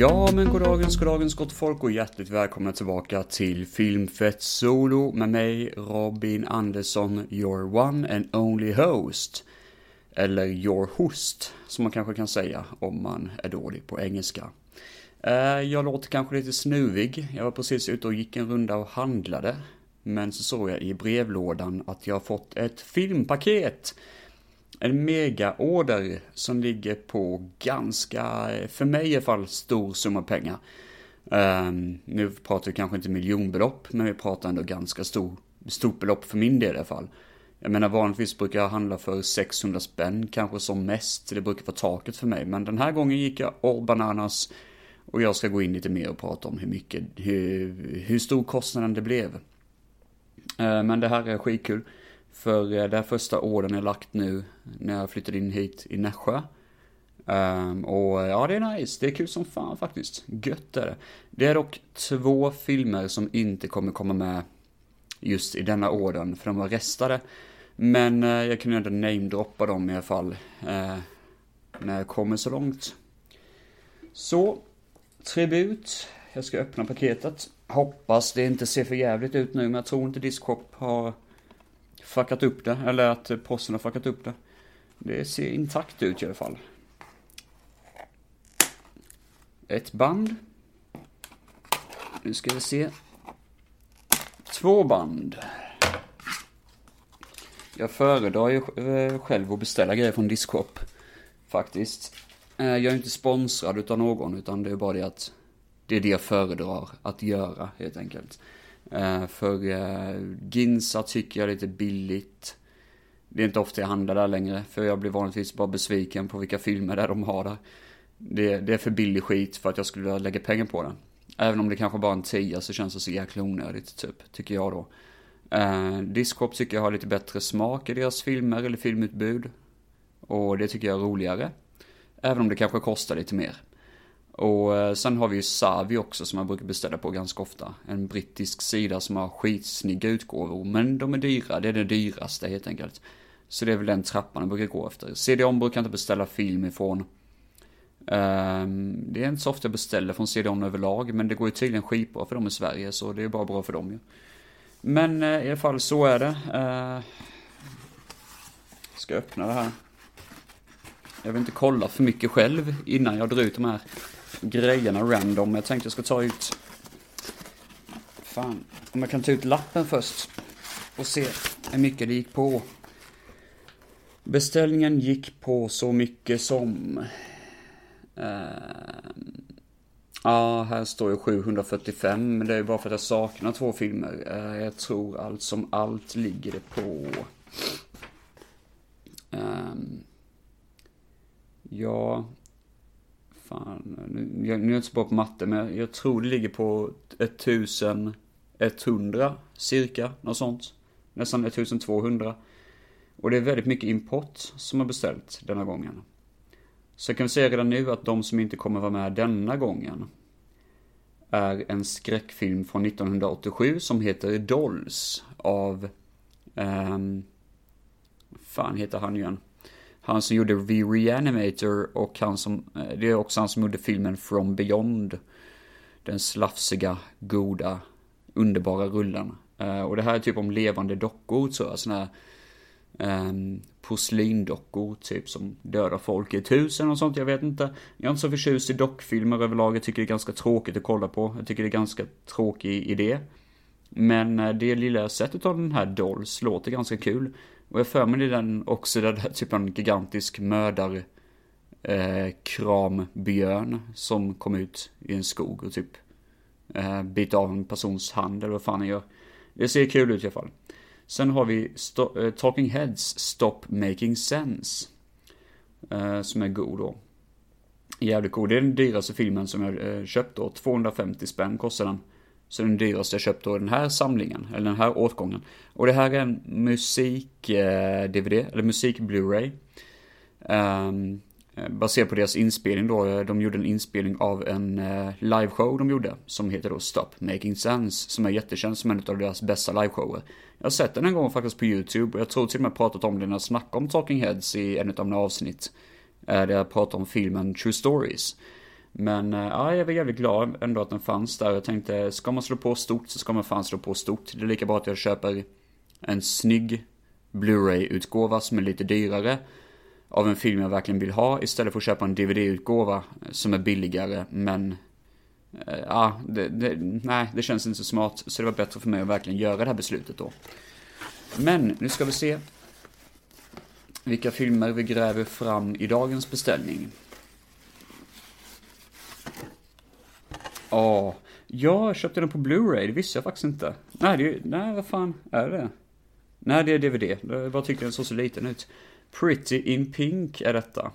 Ja, men goddagens, goddagens gott folk och hjärtligt välkomna tillbaka till Filmfett Solo med mig, Robin Andersson, your one and only host. Eller your host, som man kanske kan säga om man är dålig på engelska. Eh, jag låter kanske lite snuvig. Jag var precis ute och gick en runda och handlade. Men så såg jag i brevlådan att jag har fått ett filmpaket en megaorder som ligger på ganska, för mig i alla fall, stor summa pengar. Um, nu pratar vi kanske inte miljonbelopp, men vi pratar ändå ganska stor, stort belopp för min del i alla fall. Jag menar vanligtvis brukar jag handla för 600 spänn, kanske som mest. Det brukar vara taket för mig. Men den här gången gick jag all bananas. Och jag ska gå in lite mer och prata om hur mycket, hur, hur stor kostnaden det blev. Ehm, men det här är skitkul. För eh, det här första åren jag lagt nu när jag flyttade in hit i Nässjö. Um, och eh, ja, det är nice. Det är kul som fan faktiskt. Gött är det. Det är dock två filmer som inte kommer komma med just i denna orden, för de var restade. Men uh, jag kunde ändå namedroppa dem i alla fall. Uh, när jag kommer så långt. Så, tribut. Jag ska öppna paketet. Hoppas det inte ser för jävligt ut nu, men jag tror inte Discop har fuckat upp det, eller att posten har fuckat upp det. Det ser intakt ut i alla fall. Ett band. Nu ska vi se. Två band. Jag föredrar ju eh, själv att beställa grejer från Discop. Faktiskt. Eh, jag är inte sponsrad utav någon, utan det är bara det att det är det jag föredrar att göra, helt enkelt. Eh, för eh, Ginsa tycker jag är lite billigt. Det är inte ofta jag handlar där längre, för jag blir vanligtvis bara besviken på vilka filmer där de har där. Det, det är för billig skit för att jag skulle vilja lägga pengar på den. Även om det kanske bara är en tia så känns det så jäkla onödigt, typ, tycker jag då. Eh, Discop tycker jag har lite bättre smak i deras filmer eller filmutbud. Och det tycker jag är roligare. Även om det kanske kostar lite mer. Och eh, sen har vi ju Savi också som man brukar beställa på ganska ofta. En brittisk sida som har skitsnygga utgåvor, men de är dyra. Det är det dyraste helt enkelt. Så det är väl den trappan jag brukar gå efter. CD-ON brukar jag inte beställa film ifrån. Um, det är inte så ofta jag beställer från CD-ON överlag, men det går ju tydligen skitbra för dem i Sverige, så det är bara bra för dem ju. Men uh, i alla fall, så är det. Uh, ska öppna det här. Jag vill inte kolla för mycket själv innan jag drar ut de här grejerna random. Jag tänkte jag ska ta ut... Fan, om jag kan ta ut lappen först. Och se hur mycket det gick på. Beställningen gick på så mycket som... Uh, ja, här står ju 745, men det är bara för att jag saknar två filmer. Uh, jag tror allt som allt ligger det på... Um, ja, fan, nu, jag, nu är jag inte så bra på matte, men jag tror det ligger på 1100 cirka, något sånt. Nästan 1200. Och det är väldigt mycket import som har beställt denna gången. Så jag kan säga redan nu att de som inte kommer vara med denna gången är en skräckfilm från 1987 som heter Dolls av... Um, fan heter han igen? Han som gjorde The Reanimator och han som, eh, det är också han som gjorde filmen From Beyond. Den slafsiga, goda, underbara rullen. Eh, och det här är typ om levande dockor tror jag, sådana här um, porslindockor typ som dödar folk i ett hus eller något sånt, jag vet inte. Jag är inte så förtjust i dockfilmer överlag, jag tycker det är ganska tråkigt att kolla på. Jag tycker det är ganska tråkig idé. Men eh, det lilla jag sett av den här Dolls låter ganska kul. Och jag för mig det den också där det är typ en gigantisk mördar eh, krambjörn som kom ut i en skog och typ eh, bit av en persons hand eller vad fan han gör. Det ser kul ut i alla fall. Sen har vi Sto eh, Talking Heads Stop Making Sense. Eh, som är god då. Jävligt god. Det är den dyraste filmen som jag eh, köpt då. 250 spänn kostar den. Så den dyraste jag köpt då den här samlingen, eller den här åtgången. Och det här är en musik-DVD, eh, eller musik-Blu-ray. Um, ehm, eh, baserat på deras inspelning då, eh, de gjorde en inspelning av en uh, liveshow de gjorde. Som heter då Stop Making Sense, som är jättekänd som en av deras bästa liveshower. Jag har sett den en gång faktiskt på YouTube, och jag tror till och med pratat om den när jag snackade om Talking Heads i en av mina avsnitt. Uh, där jag pratade om filmen True Stories. Men eh, ja, jag var jävligt glad ändå att den fanns där. Jag tänkte, ska man slå på stort så ska man fan slå på stort. Det är lika bra att jag köper en snygg Blu-ray-utgåva som är lite dyrare av en film jag verkligen vill ha istället för att köpa en DVD-utgåva som är billigare men eh, ja, det, det, nej, det känns inte så smart så det var bättre för mig att verkligen göra det här beslutet då. Men nu ska vi se vilka filmer vi gräver fram i dagens beställning. Ja, jag köpte den på Blu-ray, det visste jag faktiskt inte. Nej, det, nej, vad fan är det? Nej, det är DVD. Jag bara tyckte den såg så liten ut. Pretty in Pink är detta.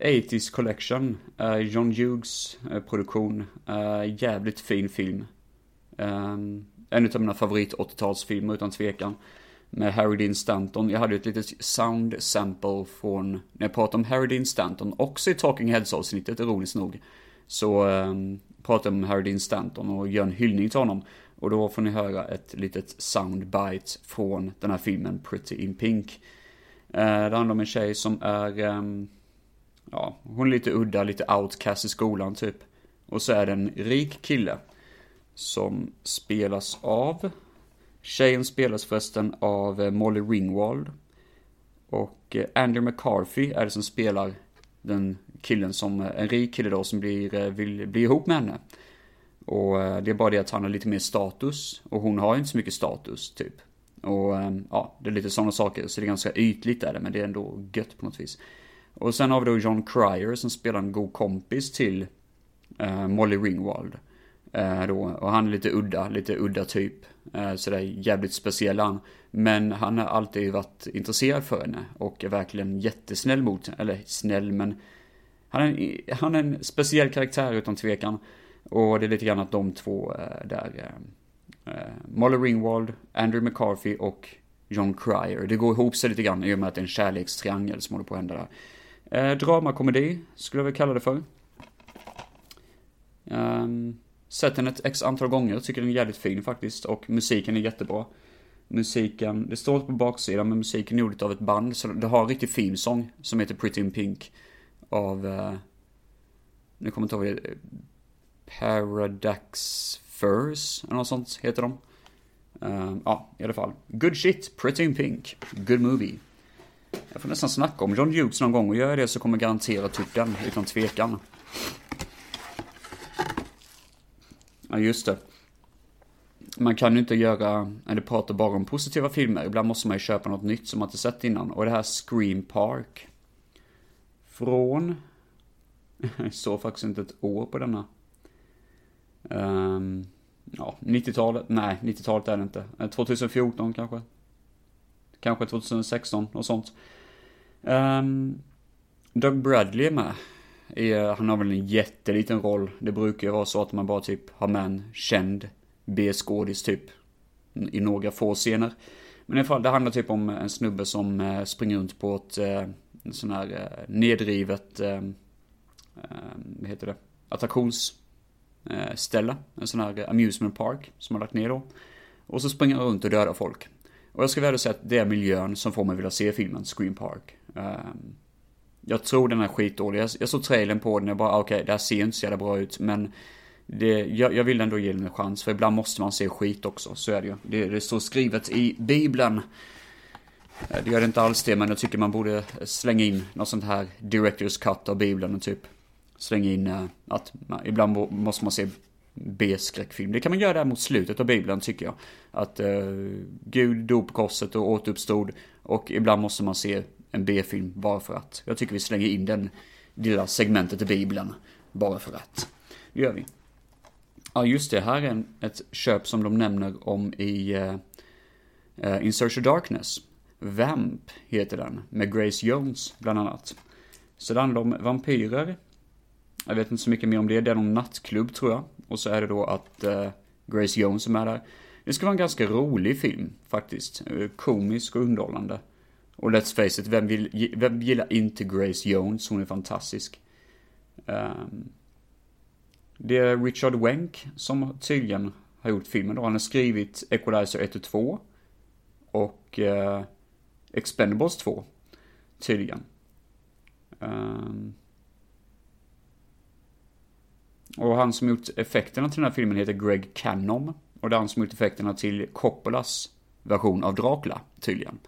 80s Collection, uh, John Hughes uh, produktion, uh, jävligt fin film. Um, en av mina favorit 80-talsfilmer utan tvekan. Med Harry Dean Stanton. Jag hade ett litet sound sample från, när jag pratade om Harry Dean Stanton, också i Talking Heads avsnittet, ironiskt nog. Så pratar pratade jag med Harry Dean Stanton och gör en hyllning till honom. Och då får ni höra ett litet soundbite från den här filmen Pretty in Pink. Eh, det handlar om en tjej som är, ehm, ja, hon är lite udda, lite outcast i skolan typ. Och så är det en rik kille som spelas av, tjejen spelas förresten av eh, Molly Ringwald. Och eh, Andrew McCarthy är det som spelar den killen som, eh, en rik kille då som blir, eh, vill bli ihop med henne. Och eh, det är bara det att han har lite mer status och hon har inte så mycket status typ. Och ehm, ja, det är lite sådana saker, så det är ganska ytligt är det, men det är ändå gött på något vis. Och sen har vi då John Cryer som spelar en god kompis till uh, Molly Ringwald. Uh, då, och han är lite udda, lite udda typ. Uh, sådär jävligt speciell han. Men han har alltid varit intresserad för henne och är verkligen jättesnäll mot henne. Eller snäll men han är, han är en speciell karaktär utan tvekan. Och det är lite grann att de två där eh, eh, Molly Ringwald, Andrew McCarthy och John Cryer. Det går ihop sig lite grann i och med att det är en kärlekstriangel som håller på att hända där. Eh, dramakomedi, skulle jag väl kalla det för. Um, sett den ett x antal gånger, tycker den är jävligt fin faktiskt. Och musiken är jättebra. Musiken, det står på baksidan, men musiken är gjord av ett band. Så det har en riktig fin sång som heter Pretty in Pink. Av, eh, nu kommer jag inte ihåg eh, det, Paradax Furs, eller något sånt heter de. Uh, ja, i alla fall. Good shit, Pretty in Pink. Good movie. Jag får nästan snacka om John Hughes någon gång och gör jag det så kommer jag garanterat typ den, utan tvekan. Ja, just det. Man kan ju inte göra, eller prata bara om positiva filmer. Ibland måste man ju köpa något nytt som man inte sett innan. Och det här Scream Park. Från... Jag såg faktiskt inte ett år på denna. Um, ja, 90-talet, nej 90-talet är det inte. Eh, 2014 kanske. Kanske 2016 och sånt. Um, Doug Bradley är med. han har väl en jätteliten roll. Det brukar ju vara så att man bara typ har med en känd B-skådis typ. I några få scener. Men i alla fall, det handlar typ om en snubbe som eh, springer runt på ett eh, sån här eh, nedrivet, eh, eh, vad heter det, attraktionsställe. Eh, en sån här amusement park som har lagt ner då. Och så springer han runt och dödar folk. Och jag ska väl säga att det är miljön som får mig vilja se filmen Scream Park. Ehm, jag tror den är skitdålig. Jag såg trailern på den och bara, okej, okay, det här ser inte så jävla bra ut, men det, jag, jag, vill ändå ge den en chans, för ibland måste man se skit också, så är det ju. Det, det står skrivet i Bibeln. Eh, det gör det inte alls det, men jag tycker man borde eh, slänga in något sånt här Directors Cut av Bibeln och typ slänga in eh, att man, ibland måste man se B-skräckfilm. Det kan man göra där mot slutet av Bibeln tycker jag. Att uh, Gud dog på korset och återuppstod. Och ibland måste man se en B-film bara för att. Jag tycker vi slänger in den lilla segmentet i Bibeln. Bara för att. Det gör vi. Ja just det, här är en, ett köp som de nämner om i uh, uh, In Search of Darkness. Vamp heter den, med Grace Jones bland annat. Så det handlar om vampyrer jag vet inte så mycket mer om det. Det är någon nattklubb tror jag. Och så är det då att eh, Grace Jones är med där. Det ska vara en ganska rolig film faktiskt. Eh, komisk och underhållande. Och let's face it, vem, vill, vem gillar inte Grace Jones? Hon är fantastisk. Um, det är Richard Wenk som tydligen har gjort filmen då. Han har skrivit Equalizer 1 och 2. Och uh, Expendables 2. Tydligen. Um, Och han som gjort effekterna till den här filmen heter Greg Cannom. Och det är han som gjort effekterna till Coppolas version av Dracula, tydligen.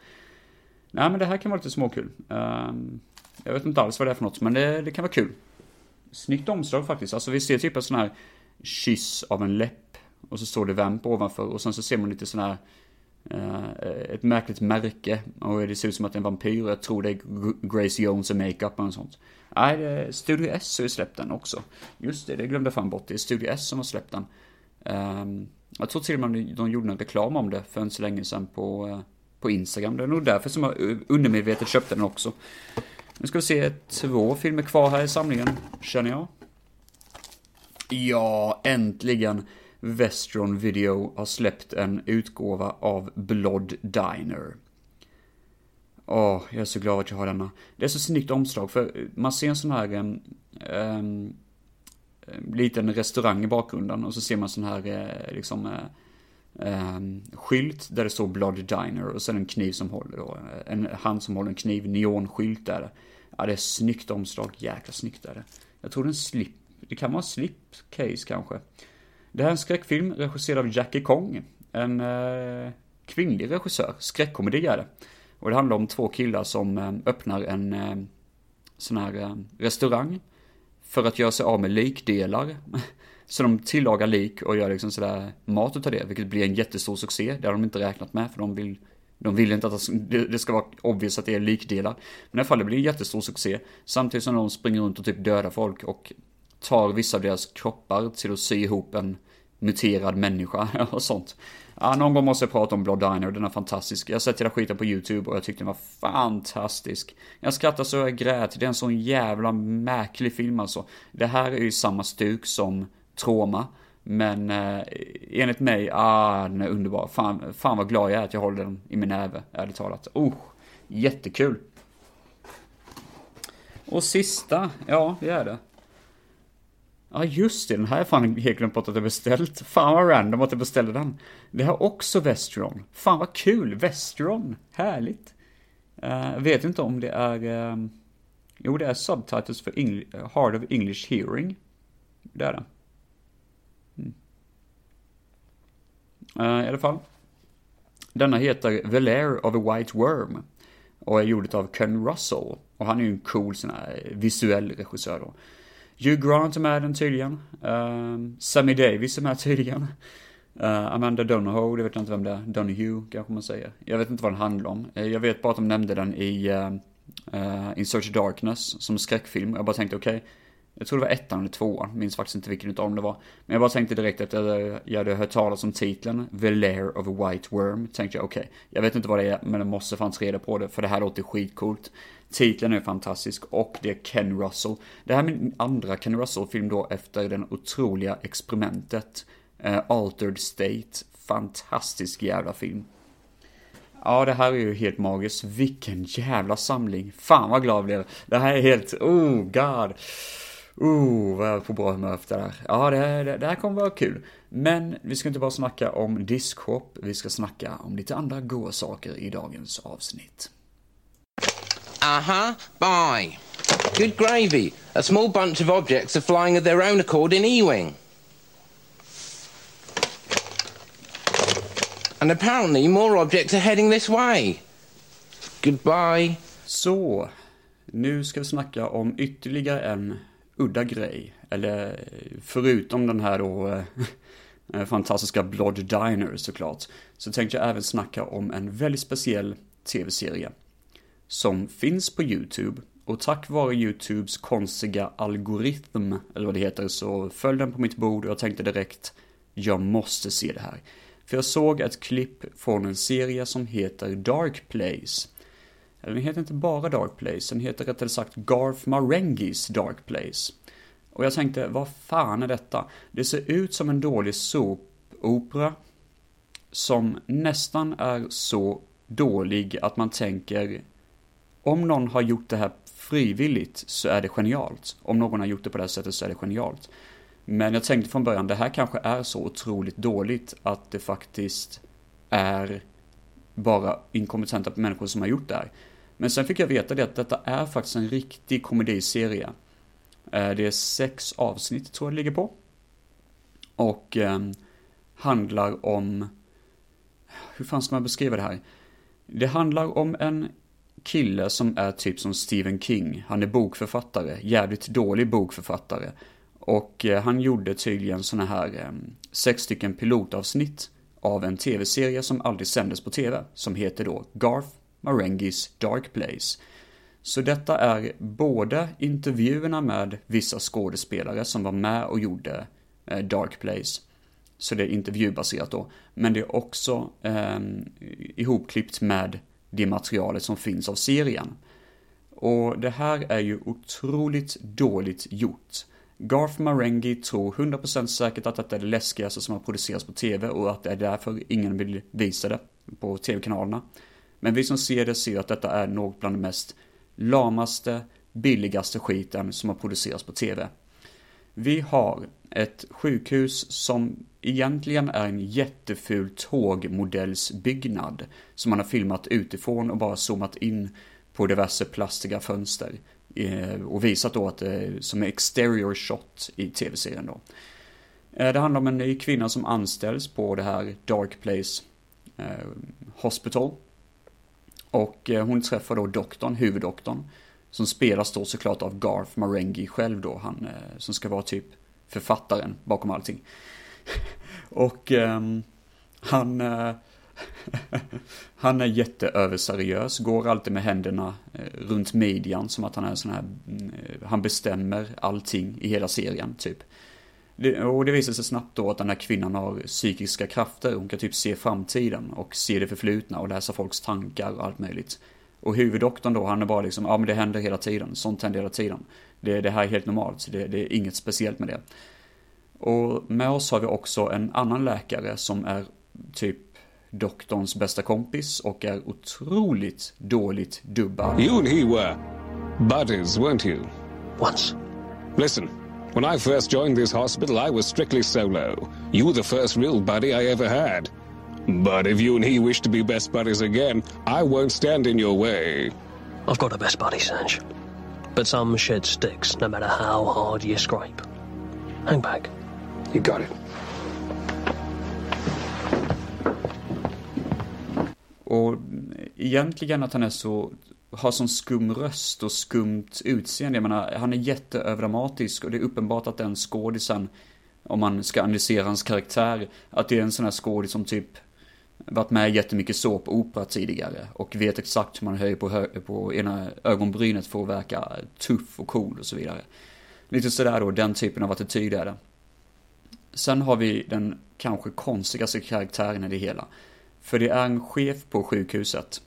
Nej men det här kan vara lite småkul. Um, jag vet inte alls vad det är för något, men det, det kan vara kul. Snyggt omslag faktiskt. Alltså vi ser typ en sån här kyss av en läpp. Och så står det vamp ovanför och sen så ser man lite sån här Uh, Eh, ett märkligt märke och det ser ut som att det är en vampyr. Jag tror det är Grace Jones och makeup och sånt. Nej, Studio S har ju släppt den också. Just det, det glömde jag fan bort. Det är Studio S som har släppt den. Ehm, jag tror till och med de gjorde en reklam om det för en så länge sedan på, eh, på Instagram. Det är nog därför som jag eh, undermedvetet köpte den också. Nu ska vi se två filmer kvar här i samlingen, känner jag. Ja, äntligen. Vestron Video har släppt en utgåva av Blood Diner. Åh, oh, jag är så glad att jag har denna. Det är så snyggt omslag, för man ser en sån här um, um, liten restaurang i bakgrunden och så ser man sån här uh, liksom uh, um, skylt där det står Blood Diner och sen en kniv som håller då, eh, en hand som håller en kniv, neonskylt där. Ja, det är snyggt omslag, jäkla snyggt är det. Jag tror det är en slip, det kan vara slipcase kanske. Det här är en skräckfilm regisserad av Jackie Kong. En eh, kvinnlig regissör. Skräckkomedi är det. Och det handlar om två killar som eh, öppnar en eh, sån här eh, restaurang. För att göra sig av med likdelar. Så de tillagar lik och gör liksom sådär mat utav det, vilket blir en jättestor succé. Det har de inte räknat med, för de vill de vill inte att det ska vara obvious att det är likdelar. Men i alla fall, det blir en jättestor succé. Samtidigt som de springer runt och typ dödar folk och tar vissa av deras kroppar till att sy ihop en muterad människa och sånt. Ja, någon gång måste jag prata om Blood Diner, den är fantastisk. Jag har sett hela skiten på YouTube och jag tyckte den var fantastisk. Jag skrattade så jag grät, det är en sån jävla märklig film alltså. Det här är ju samma stuk som Troma. Men eh, enligt mig, ah, den är underbar. Fan, fan vad glad jag är att jag håller den i min näve, ärligt talat. Oh, jättekul. Och sista, ja det är det. Ja just det, den här är fan helt glömt bort att jag beställt. Fan vad random att jag beställde den. Det har också Vestron. Fan vad kul, Vestron. Härligt. Uh, vet inte om det är... Uh, jo, det är subtitles för Engl Hard of English Hearing. Det är det. Mm. Uh, I alla fall. Denna heter The Lair of a White Worm. Och är gjord av Ken Russell. Och han är ju en cool sån här visuell regissör då. Hugh Grant är med den tydligen. Uh, Sammy Davis är med tydligen. Uh, Amanda Donohoe, det vet jag inte vem det är. Donahue kanske man säger. Jag vet inte vad den handlar om. Uh, jag vet bara att de nämnde den i uh, In Search of Darkness som skräckfilm. Jag bara tänkte okej, okay, jag tror det var ettan eller tvåan, minns faktiskt inte vilken utav dem det var. Men jag bara tänkte direkt efter jag hade hört talas om titeln, The Lair of a White Worm, tänkte jag okej, okay, jag vet inte vad det är, men jag måste fanns reda på det, för det här låter skitcoolt. Titeln är fantastisk och det är Ken Russell. Det här är min andra Ken Russell-film då efter den otroliga experimentet. Uh, Altered State. Fantastisk jävla film. Ja, det här är ju helt magiskt. Vilken jävla samling. Fan vad glad jag blev. Det här är helt, oh god. Oh, vad jag är på bra humör efter det här. Ja, det, här, det, det här kommer vara kul. Men vi ska inte bara snacka om diskhopp, vi ska snacka om lite andra goa saker i dagens avsnitt. Uh-huh, bye. Good gravy. A small bunch of objects are flying of their own accord in E-Wing. And apparently more objects are heading this way. Goodbye. Så, nu ska vi snacka om ytterligare en udda grej. Eller förutom den här då eh, eh, fantastiska Blood Diner såklart. Så tänkte jag även snacka om en väldigt speciell tv-serie som finns på YouTube. Och tack vare YouTubes konstiga algoritm, eller vad det heter, så föll den på mitt bord och jag tänkte direkt, jag måste se det här. För jag såg ett klipp från en serie som heter Dark Place. Eller den heter inte bara Dark Place, den heter rättare sagt Garth Marengis Dark Place. Och jag tänkte, vad fan är detta? Det ser ut som en dålig såpopera som nästan är så dålig att man tänker om någon har gjort det här frivilligt så är det genialt. Om någon har gjort det på det här sättet så är det genialt. Men jag tänkte från början, det här kanske är så otroligt dåligt att det faktiskt är bara inkompetenta människor som har gjort det här. Men sen fick jag veta det att detta är faktiskt en riktig komediserie. Eh, det är sex avsnitt tror jag det ligger på. Och eh, handlar om... Hur fan ska man beskriva det här? Det handlar om en kille som är typ som Stephen King. Han är bokförfattare, jävligt dålig bokförfattare. Och eh, han gjorde tydligen såna här eh, sex stycken pilotavsnitt av en tv-serie som aldrig sändes på tv, som heter då Garth Marengis Dark Place. Så detta är både intervjuerna med vissa skådespelare som var med och gjorde eh, Dark Place, så det är intervjubaserat då, men det är också eh, ihopklippt med det materialet som finns av serien. Och det här är ju otroligt dåligt gjort. Garth Marenghi tror 100% säkert att detta är det läskigaste som har producerats på tv och att det är därför ingen vill visa det på tv-kanalerna. Men vi som ser det ser att detta är något bland det mest lamaste, billigaste skiten som har producerats på tv. Vi har ett sjukhus som egentligen är en jätteful tågmodellsbyggnad som man har filmat utifrån och bara zoomat in på diverse plastiga fönster. Eh, och visat då att det är som en exterior shot i tv-serien då. Eh, det handlar om en ny kvinna som anställs på det här Dark Place eh, Hospital. Och eh, hon träffar då doktorn, huvuddoktorn, Som spelas då såklart av Garth Marenghi själv då, han eh, som ska vara typ författaren bakom allting. och um, han, uh, han är jätteöverseriös, går alltid med händerna runt midjan som att han är en sån här, mm, han bestämmer allting i hela serien typ. Det, och det visar sig snabbt då att den här kvinnan har psykiska krafter, hon kan typ se framtiden och se det förflutna och läsa folks tankar och allt möjligt. Och huvuddoktorn då, han är bara liksom, ja men det händer hela tiden, sånt händer hela tiden. Det, det här är helt normalt, det, det är inget speciellt med det. Och med oss har vi också en annan läkare som är typ doktorns bästa kompis och är otroligt dåligt dubbad. You and he were buddies, weren't you? Once. Listen, when I first joined this hospital, I was strictly solo. You were the first real buddy I ever had. But if you and he wish to be best buddies again, I won't stand in your way. I've got a best buddy, Sanj. But some shit sticks, no matter how hard you scrape. Hang back. You got it. Och egentligen att han är så, har sån skum röst och skumt utseende. Jag menar, han är jätteöverdramatisk och det är uppenbart att den skådisen, om man ska analysera hans karaktär, att det är en sån här skådis som typ varit med jättemycket såpopera tidigare och vet exakt hur man höjer på, hö på ena ögonbrynet för att verka tuff och cool och så vidare. Lite sådär då, den typen av attityd är det. Sen har vi den kanske konstigaste karaktären i det hela. För det är en chef på sjukhuset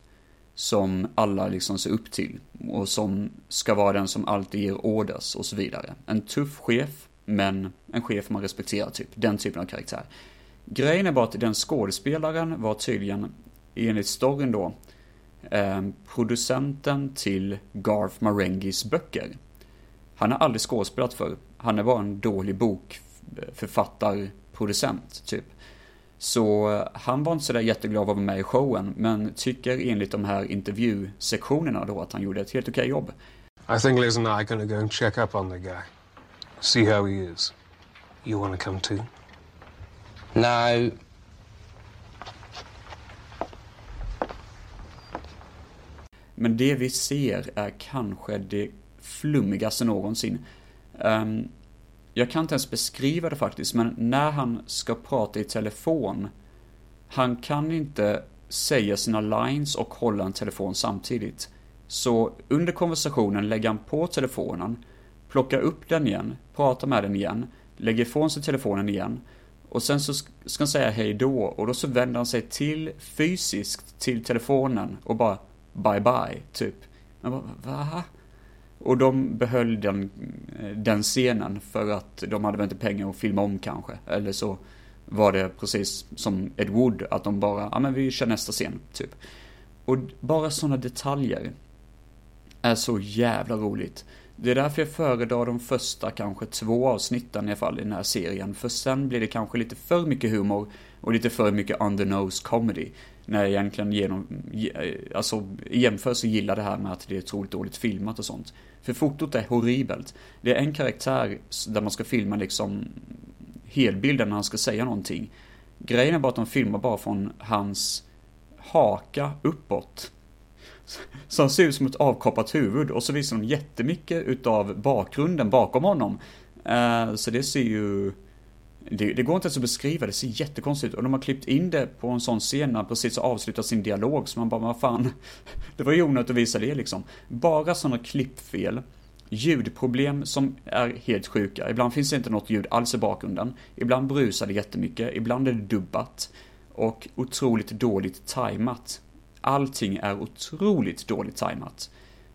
som alla liksom ser upp till och som ska vara den som alltid ger orders och så vidare. En tuff chef, men en chef man respekterar typ. Den typen av karaktär. Grejen är bara att den skådespelaren var tydligen, enligt storyn då, eh, producenten till Garth Marengis böcker. Han har aldrig skådespelat för. Han är bara en dålig bokförfattarproducent, typ. Så eh, han var inte sådär jätteglad att vara med i showen, men tycker enligt de här intervjusektionerna då att han gjorde ett helt okej jobb. I think Liz and I are gonna go and check up on the guy. See how he is. You wanna come too? No. Men det vi ser är kanske det flummigaste någonsin. Um, jag kan inte ens beskriva det faktiskt, men när han ska prata i telefon, han kan inte säga sina lines och hålla en telefon samtidigt. Så under konversationen lägger han på telefonen, plockar upp den igen, pratar med den igen, lägger ifrån sig telefonen igen och sen så ska han säga hej då och då så vänder han sig till fysiskt till telefonen och bara bye bye, typ. Men bara, va? Och de behöll den, eh, den scenen för att de hade väl inte pengar att filma om kanske. Eller så var det precis som Ed Wood, att de bara, ja men vi kör nästa scen, typ. Och bara sådana detaljer är så jävla roligt. Det är därför jag föredrar de första kanske två avsnitten i alla fall i den här serien. För sen blir det kanske lite för mycket humor och lite för mycket on the nose comedy. När jag egentligen genom, eh, alltså i jämförelse gillar det här med att det är otroligt dåligt filmat och sånt. För fotot är horribelt. Det är en karaktär där man ska filma liksom helbilden när han ska säga någonting. Grejen är bara att de filmar bara från hans haka uppåt. Så han ser ut som ett avkappat huvud och så visar de jättemycket utav bakgrunden bakom honom. Eh, så det ser ju... Det, det, går inte ens att beskriva, det ser jättekonstigt ut. Och de har klippt in det på en sån scen när han precis har avslutat sin dialog, så man bara, vad fan. Det var ju onödigt att visa det liksom. Bara sådana klippfel. Ljudproblem som är helt sjuka. Ibland finns det inte något ljud alls i bakgrunden. Ibland brusar det jättemycket, ibland är det dubbat. Och otroligt dåligt tajmat. Allting är otroligt dåligt tajmat.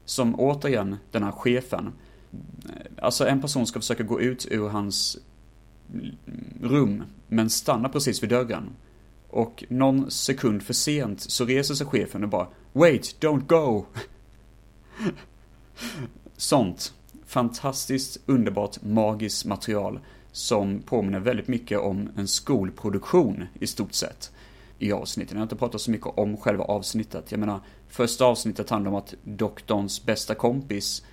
Som återigen, den här chefen. Alltså en person ska försöka gå ut ur hans rum, men stannar precis vid dörren. Och någon sekund för sent så reser sig chefen och bara Wait, don't go! Sånt. Fantastiskt, underbart, magiskt material som påminner väldigt mycket om en skolproduktion i stort sett i avsnitten. Jag har inte pratat så mycket om själva avsnittet. Jag menar, första avsnittet handlar om att doktorns bästa kompis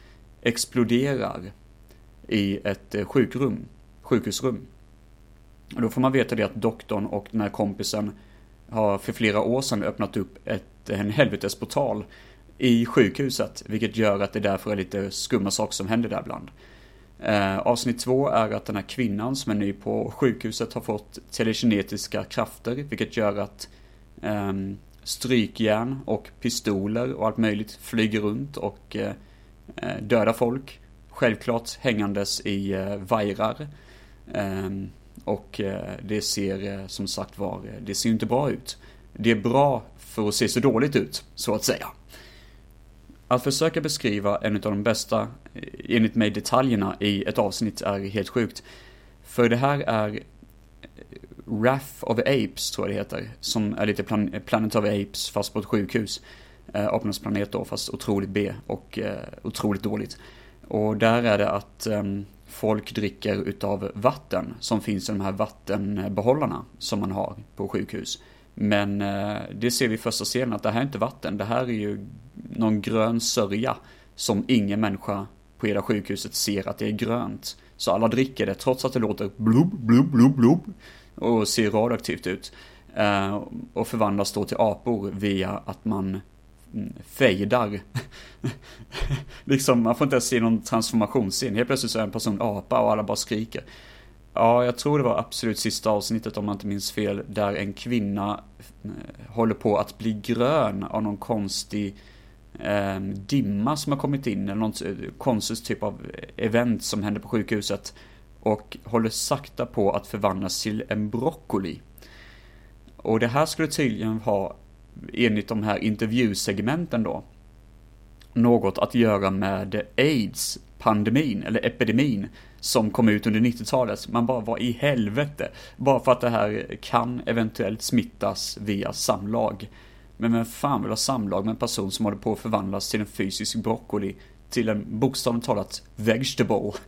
exploderar i ett eh, sjukrum, sjukhusrum. Och då får man veta det att doktorn och den här kompisen har för flera år sedan öppnat upp ett, en helvetesportal i sjukhuset, vilket gör att det därför är lite skumma saker som händer där ibland. Eh, avsnitt två är att den här kvinnan som är ny på sjukhuset har fått telekinetiska krafter, vilket gör att eh, strykjärn och pistoler och allt möjligt flyger runt och eh, eh dödar folk. Självklart hängandes i eh, vajrar. Ehm, och eh, det ser eh, som sagt var, eh, det ser ju inte bra ut. Det är bra för att se så dåligt ut, så att säga. Att försöka beskriva en av de bästa, enligt mig, detaljerna i ett avsnitt är helt sjukt. För det här är Wrath of Apes, tror jag det heter, som är lite plan Planet of Apes fast på ett sjukhus. Eh, Apornas planet då, fast otroligt B och eh, otroligt dåligt. Och där är det att eh, folk dricker utav vatten som finns i de här vattenbehållarna som man har på sjukhus. Men eh, det ser vi i första scenen att det här är inte vatten, det här är ju någon grön sörja som ingen människa på hela sjukhuset ser att det är grönt. Så alla dricker det trots att det låter blub, blub, blub, blub och ser radioaktivt ut. Eh, och förvandlas då till apor via att man mm, fejdar. liksom, man får inte ens se någon transformationsscen. Helt plötsligt så är en person apa och alla bara skriker. Ja, jag tror det var absolut sista avsnittet om man inte minns fel, där en kvinna eh, håller på att bli grön av någon konstig eh, dimma som har kommit in, eller något konstig konstigt typ av event som händer på sjukhuset. Och håller sakta på att förvandlas till en broccoli. Och det här skulle tydligen ha, enligt de här intervjusegmenten då, något att göra med aids, pandemin, eller epidemin, som kom ut under 90-talet. Man bara, vad i helvete? Bara för att det här kan eventuellt smittas via samlag. Men vem fan vill ha samlag med en person som håller på att förvandlas till en fysisk broccoli till en bokstavligt talat vegetable?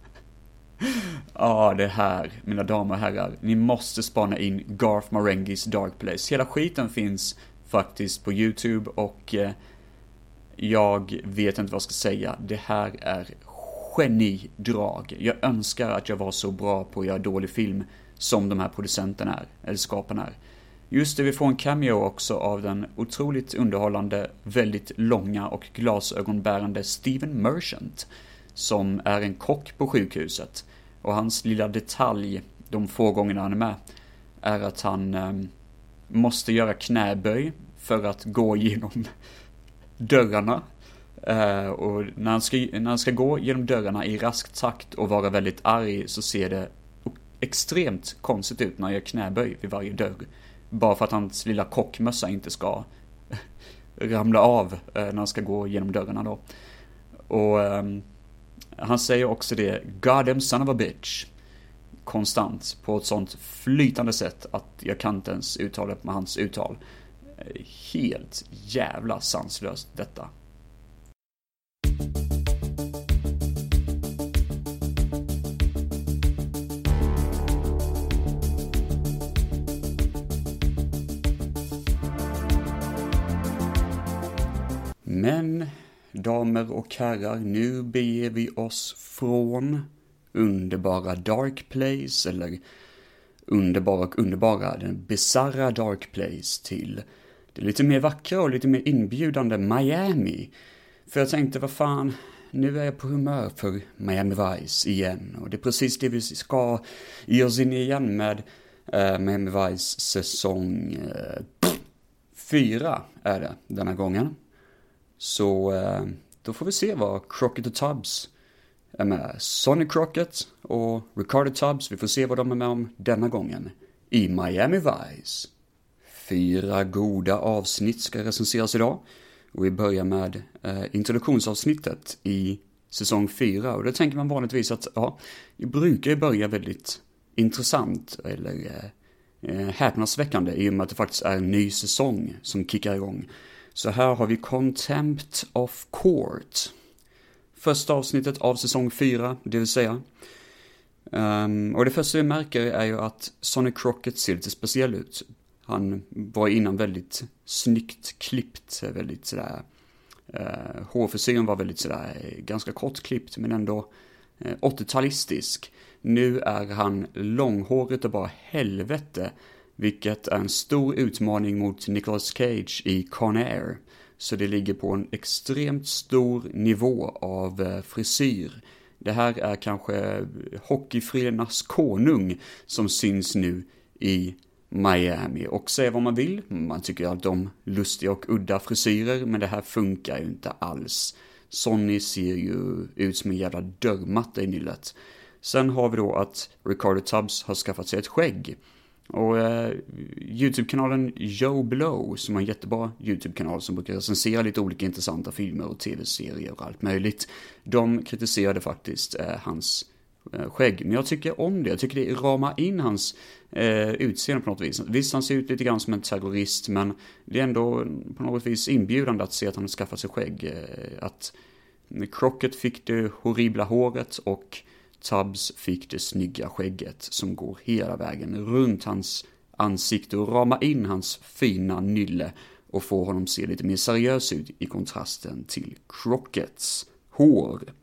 Ja, ah, det här, mina damer och herrar. Ni måste spana in Garth Marengis Dark Place. Hela skiten finns faktiskt på YouTube och eh, jag vet inte vad jag ska säga. Det här är genidrag. Jag önskar att jag var så bra på att göra dålig film som de här producenterna är, eller skaparna är. Just det, vi får en cameo också av den otroligt underhållande, väldigt långa och glasögonbärande Steven Merchant, som är en kock på sjukhuset. Och hans lilla detalj, de få gångerna han är med, är att han eh, måste göra knäböj för att gå igenom dörrarna Uh, och när han, ska, när han ska gå genom dörrarna i rask takt och vara väldigt arg så ser det extremt konstigt ut när han gör knäböj vid varje dörr. Bara för att hans lilla kockmössa inte ska ramla av uh, när han ska gå genom dörrarna då. Och um, han säger också det, God son of a bitch. Konstant, på ett sånt flytande sätt att jag kan inte ens uttala det med hans uttal. Helt jävla sanslöst detta. Men, damer och herrar, nu beger vi oss från underbara Dark Place, eller underbara och underbara, den bizarra Dark Place till det lite mer vackra och lite mer inbjudande Miami. För jag tänkte, vad fan, nu är jag på humör för Miami Vice igen. Och det är precis det vi ska ge oss in i igen med eh, Miami Vice säsong uh, fyra är det denna gången. Så eh, då får vi se vad Crockett och Tubbs är med. Sonny Crockett och Ricardo Tubbs, vi får se vad de är med om denna gången i Miami Vice. Fyra goda avsnitt ska recenseras idag. Och vi börjar med eh, introduktionsavsnittet i säsong 4. Och då tänker man vanligtvis att, ja, vi brukar ju börja väldigt intressant eller eh, eh, häpnadsväckande i och med att det faktiskt är en ny säsong som kickar igång. Så här har vi Contempt of Court. Första avsnittet av säsong 4, det vill säga. Um, och det första vi märker är ju att Sonic Crockett ser lite speciell ut. Han var innan väldigt snyggt klippt, väldigt sådär, eh, hårfrisyren var väldigt sådär eh, ganska kort klippt men ändå eh, 80-talistisk. Nu är han långhårig och bara helvete, vilket är en stor utmaning mot Nicolas Cage i Con Air. Så det ligger på en extremt stor nivå av eh, frisyr. Det här är kanske hockeyfrilornas konung som syns nu i Miami. Och säga vad man vill, man tycker att om lustiga och udda frisyrer, men det här funkar ju inte alls. Sonny ser ju ut som en jävla dörrmatta i nyllet. Sen har vi då att Ricardo Tubbs har skaffat sig ett skägg. Och eh, YouTube-kanalen Joe Blow, som har en jättebra YouTube-kanal som brukar recensera lite olika intressanta filmer och tv-serier och allt möjligt. De kritiserade faktiskt eh, hans Eh, skägg. Men jag tycker om det. Jag tycker det ramar in hans eh, utseende på något vis. Visst, han ser ut lite grann som en terrorist, men det är ändå på något vis inbjudande att se att han har skaffat sig skägg. Eh, att Crockett fick det horribla håret och Tubbs fick det snygga skägget som går hela vägen runt hans ansikte och ramar in hans fina nylle och får honom se lite mer seriös ut i kontrasten till Crocketts hår.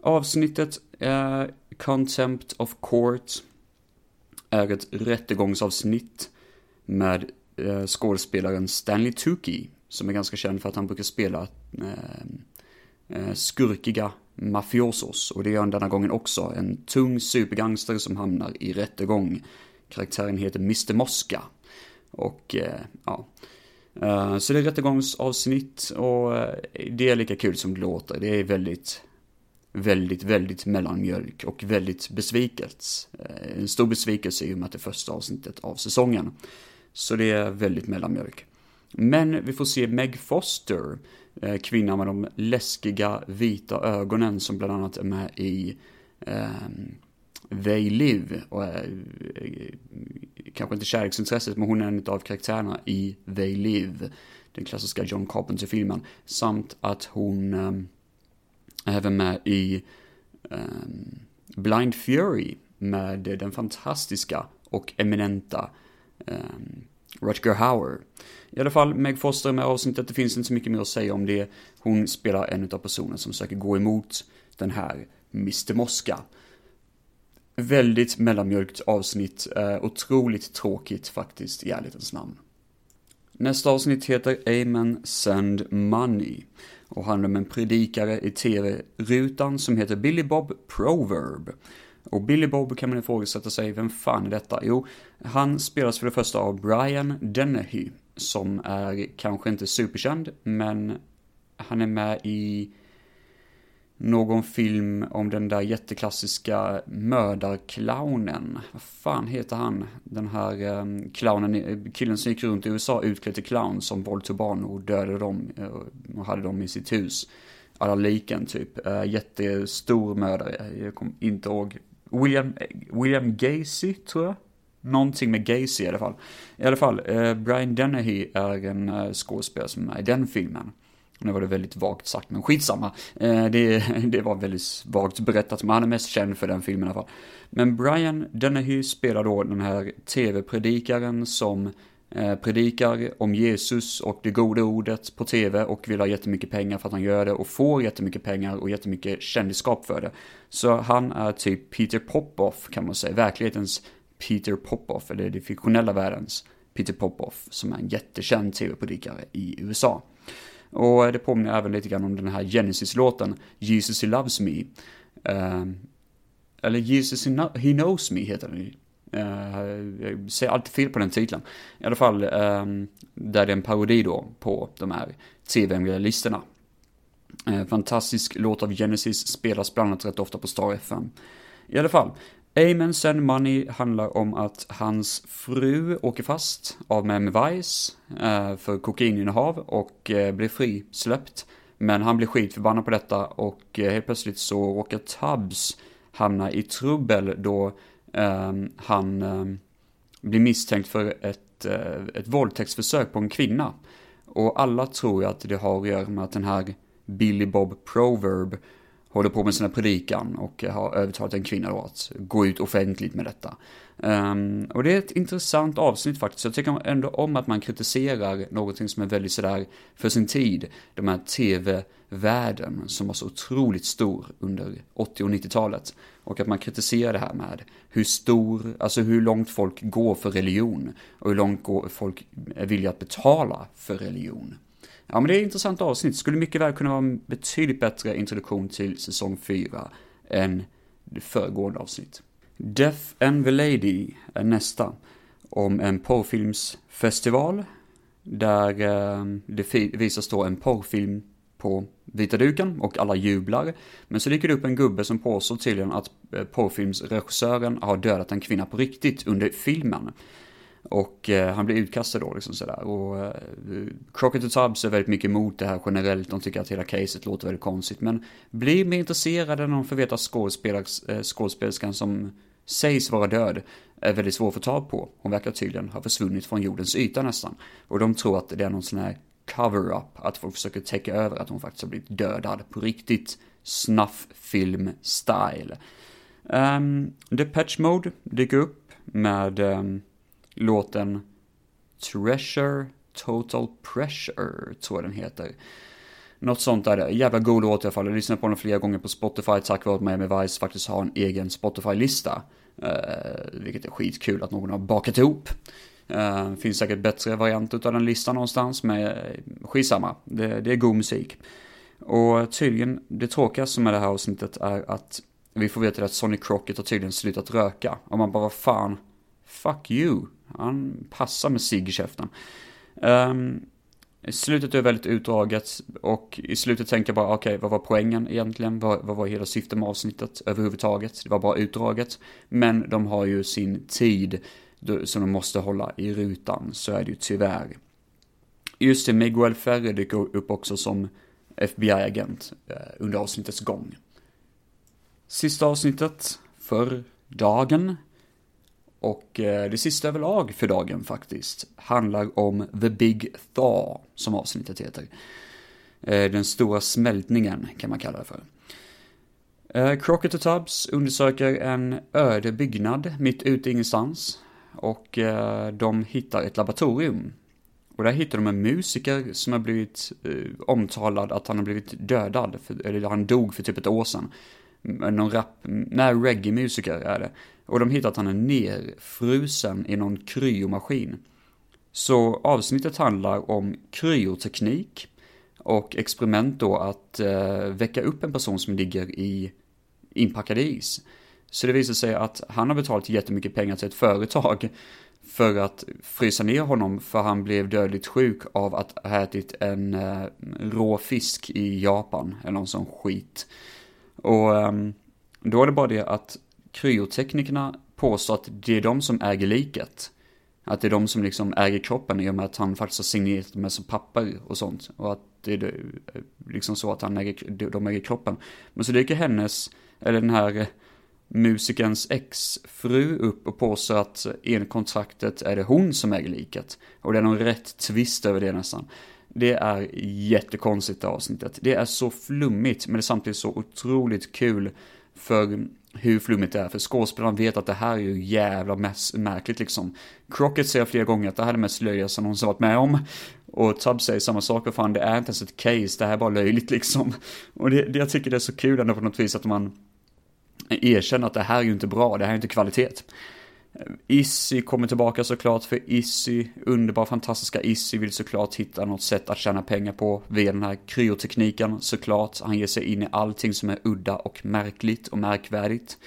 Avsnittet Eh, Contempt of Court är ett rättegångsavsnitt med eh, skådespelaren Stanley Tucci som är ganska känd för att han brukar spela eh, eh skurkiga mafiosos och det gör han denna gången också. En tung supergangster som hamnar i rättegång. Karaktären heter Mr. Mosca. Och eh, ja, eh, så det är rättegångsavsnitt och det är lika kul som det låter. Det är väldigt väldigt, väldigt mellanmjölk och väldigt besviket. Eh, en stor besvikelse i och med att det är första avsnittet av säsongen. Så det är väldigt mellanmjölk. Men vi får se Meg Foster, eh, kvinnan med de läskiga vita ögonen som bland annat är med i eh, They Live. Och, är, eh, kanske inte kärleksintresset, men hon är en av karaktärerna i They Live. Den klassiska John Carpenter-filmen. Samt att hon eh, även med i um, Blind Fury med den fantastiska och eminenta um, Rutger Hauer. I alla fall, Meg Foster med avsnittet, det finns inte så mycket mer att säga om det. Hon spelar en av personerna som försöker gå emot den här Mr. Mosca. Väldigt mellanmjölkt avsnitt, eh, otroligt tråkigt faktiskt i ärlighetens namn. Nästa avsnitt heter Amen Send Money och handlar om en predikare i tv-rutan som heter Billy Bob Proverb. Och Billy Bob kan man ifrågasätta sig, vem fan är detta? Jo, han spelas för det första av Brian Dennehy, som är kanske inte superkänd, men han är med i någon film om den där jätteklassiska mördarclownen. Vad fan heter han? Den här eh, clownen, killen som gick runt i USA utklädd till clown som våldtog barn och dödade dem eh, och hade dem i sitt hus. Alla liken typ. Eh, jättestor mördare. Jag kommer inte ihåg. William, eh, William Gacy tror jag. Någonting med Gacy i alla fall. I alla fall, eh, Brian Dennehy är en eh, skådespelare som är i den filmen. Nu var det väldigt vagt sagt, men skitsamma. Eh, det, det var väldigt vagt berättat, men han är mest känd för den filmen i alla fall. Men Brian Dennehy spelar då den här tv-predikaren som eh, predikar om Jesus och det goda ordet på tv och vill ha jättemycket pengar för att han gör det och får jättemycket pengar och jättemycket kändisskap för det. Så han är typ Peter Popoff kan man säga, verklighetens Peter Popoff, eller det fiktionella världens Peter Popoff, som är en jättekänd tv-predikare i USA. Och det påminner även lite grann om den här Genesis-låten, Jesus He Loves Me. Uh, eller Jesus He Knows Me heter den Uh, jag säger alltid fel på den titeln. I alla fall, um, där det är en parodi då på de här tv-listorna. Uh, fantastisk låt av Genesis, spelas bland annat rätt ofta på Star FM. I alla fall, Amen Send Money handlar om att hans fru åker fast av Miami Vice eh, för kokaininnehav och eh, blir frisläppt. Men han blir skitförbannad på detta och eh, helt plötsligt så råkar Tubbs hamna i trubbel då ehm, han ehm, blir misstänkt för ett, ett våldtäktsförsök på en kvinna. Och alla tror ju att det har att göra med att den här Billy Bob Proverb håller på med sina predikan och har övertalat en kvinna då att gå ut offentligt med detta. Um, och det är ett intressant avsnitt faktiskt. Jag tycker ändå om att man kritiserar någonting som är väldigt sådär för sin tid. De här tv-världen som var så otroligt stor under 80 och 90-talet. Och att man kritiserar det här med hur stor, alltså hur långt folk går för religion. Och hur långt folk är villiga att betala för religion. Ja men det är ett intressant avsnitt, skulle mycket väl kunna vara en betydligt bättre introduktion till säsong 4 än det föregående avsnitt. Death and the Lady är nästa. Om en porrfilmsfestival. Där eh, det visas då en porrfilm på vita duken och alla jublar. Men så dyker det upp en gubbe som påstår tydligen att eh, porrfilmsregissören har dödat en kvinna på riktigt under filmen. Och eh, han blir utkastad då liksom sådär. Och eh, Crockett och Tubbs är väldigt mycket emot det här generellt. De tycker att hela caset låter väldigt konstigt. Men blir mer intresserade när de får veta eh, skådespelerskan som sägs vara död är väldigt svår att få tag på. Hon verkar tydligen ha försvunnit från jordens yta nästan. Och de tror att det är någon sån här cover-up, att folk försöker täcka över att hon faktiskt har blivit dödad på riktigt snuff-film-style. Um, ehm, Patch Mode dyker upp med um, låten Treasure Total Pressure, tror jag den heter. Något sånt är det. Jävla god låt i alla fall. Jag lyssnade på den flera gånger på Spotify tack vare att Miami Vice faktiskt har en egen Spotify-lista. Uh, vilket är skitkul att någon har bakat ihop. Uh, finns säkert bättre varianter av den listan någonstans, men eh, skitsamma. Det, det är god musik. Och tydligen, det tråkigaste med det här avsnittet är att vi får veta att Sonny Crockett har tydligen slutat röka. Och man bara, vad fan, fuck you. Han passar med cigg i käften. Um, slutet är väldigt utdraget och i slutet tänker jag bara, okej, okay, vad var poängen egentligen? Vad, vad var hela syftet med avsnittet överhuvudtaget? Det var bara utdraget. Men de har ju sin tid som de måste hålla i rutan, så är det ju tyvärr. Just det, Miguel Ferre dyker upp också som FBI-agent eh, under avsnittets gång. Sista avsnittet för dagen och eh, det sista överlag för dagen faktiskt handlar om The Big Thaw, som avsnittet heter. Eh, den stora smältningen kan man kalla det för. Eh, Crockett och Tubbs undersöker en öde byggnad mitt ute i ingenstans. Och de hittar ett laboratorium. Och där hittar de en musiker som har blivit omtalad att han har blivit dödad, för, eller han dog för typ ett år sedan. Någon rap, nej reggae-musiker är det. Och de hittar att han är nerfrusen i någon kryomaskin. Så avsnittet handlar om kryoteknik och experiment då att eh, väcka upp en person som ligger i inpackad is. Så det visar sig att han har betalat jättemycket pengar till ett företag för att frysa ner honom för han blev dödligt sjuk av att ha ätit en eh, rå fisk i Japan eller någon sån skit. Och eh, då är det bara det att kryoteknikerna påstår att det är de som äger liket. Att det är de som liksom äger kroppen i och med att han faktiskt har signerat med som papper och sånt. Och att det är eh, liksom så att han äger, de äger kroppen. Men så dyker hennes, eller den här eh, musikerns exfru upp och påstår att enligt kontraktet är det hon som äger liket. Och det är någon rätt twist över det nästan. Det är jättekonstigt det avsnittet. Det är så flummigt men det är samtidigt så otroligt kul. För hur flummigt det är, för skådespelaren vet att det här är ju jävla mest märkligt liksom. Crockett säger flera gånger att det här är det mest löjliga som någonsin varit med om. Och Tubb säger samma sak, och fan det är inte ens ett case, det här är bara löjligt liksom. Och det, det jag tycker det är så kul ändå på något vis att man erkänner att det här är ju inte bra, det här är inte kvalitet. Issy kommer tillbaka såklart, för Issy, underbara fantastiska Issy vill såklart hitta något sätt att tjäna pengar på via den här kryotekniken såklart. Han ger sig in i allting som är udda och märkligt och märkvärdigt.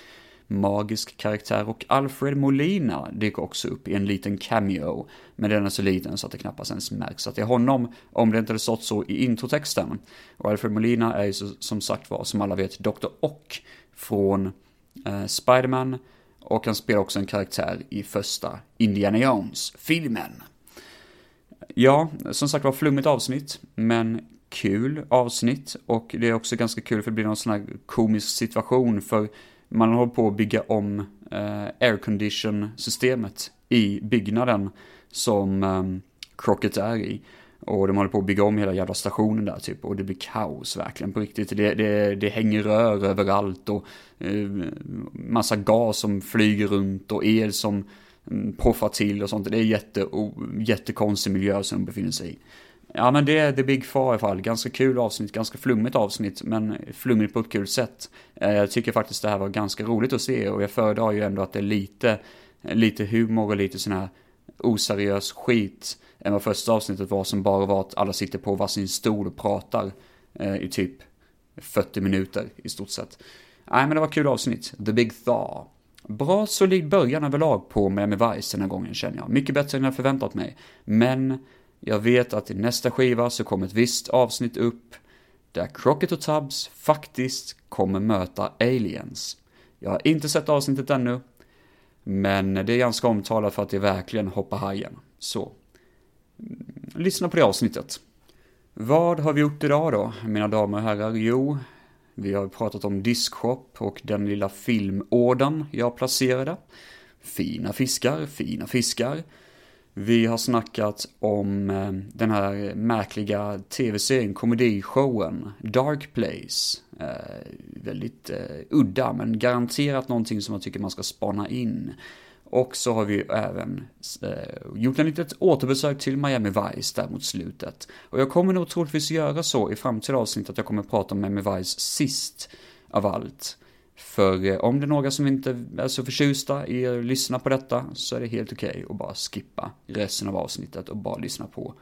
Magisk karaktär och Alfred Molina dyker också upp i en liten cameo. Men den är så liten så att det knappast ens märks att det är honom, om det inte hade stått så i introtexten. Och Alfred Molina är ju som sagt var, som alla vet, Dr. Ock från eh, Spiderman och han spelar också en karaktär i första Indiana Jones-filmen. Ja, som sagt var flummigt avsnitt, men kul avsnitt. Och det är också ganska kul för det blir någon sån här komisk situation för man håller på att bygga om eh, aircondition-systemet i byggnaden som eh, Crockett är i. Och de håller på att bygga om hela jävla stationen där typ. Och det blir kaos verkligen på riktigt. Det, det, det hänger rör överallt och eh, massa gas som flyger runt och el som mm, poffar till och sånt. Det är jätte, oh, jättekonstig miljö som de befinner sig i. Ja men det är The Big Far i alla fall. Ganska kul avsnitt, ganska flummigt avsnitt, men flummigt på ett kul sätt. Eh, jag tycker faktiskt det här var ganska roligt att se och jag föredrar ju ändå att det är lite, lite humor och lite sån här oseriös skit än vad första avsnittet var som bara var att alla sitter på varsin stol och pratar eh, i typ 40 minuter i stort sett. Nej men det var kul avsnitt, The Big Thaw. Bra solid början överlag på Miami Vice den här gången känner jag. Mycket bättre än jag förväntat mig. Men jag vet att i nästa skiva så kommer ett visst avsnitt upp där Crockett och Tubbs faktiskt kommer möta aliens. Jag har inte sett avsnittet ännu, men det är ganska omtalat för att det verkligen hoppar hajen. Så, mm, lyssna på det avsnittet. Vad har vi gjort idag då, mina damer och herrar? Jo, vi har pratat om diskshop och den lilla filmådan jag placerade. Fina fiskar, fina fiskar. Vi har snackat om eh, den här märkliga tv-serien, komedishowen Dark Place. Eh, väldigt eh, udda, men garanterat någonting som jag tycker man ska spana in. Och så har vi även eh, gjort en litet återbesök till Miami Vice där mot slutet. Och jag kommer nog troligtvis göra så i framtida avsnitt att jag kommer prata om Miami Vice sist av allt. För eh, om det är några som inte är så förtjusta i att lyssna på detta så är det helt okej okay att bara skippa resten av avsnittet och bara lyssna på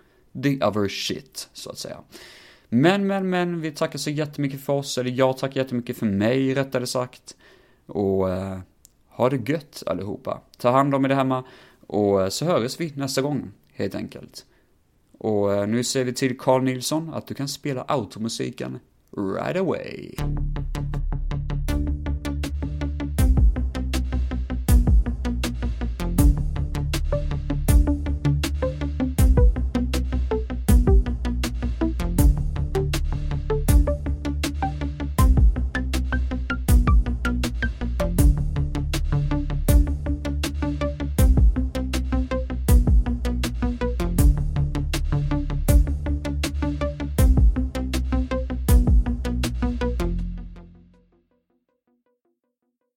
the other shit, så att säga. Men, men, men, vi tackar så jättemycket för oss, eller jag tackar jättemycket för mig rättare sagt. Och eh, ha det gött allihopa. Ta hand om er hemma och eh, så hörs vi nästa gång, helt enkelt. Och eh, nu säger vi till Carl Nilsson att du kan spela automusiken right away.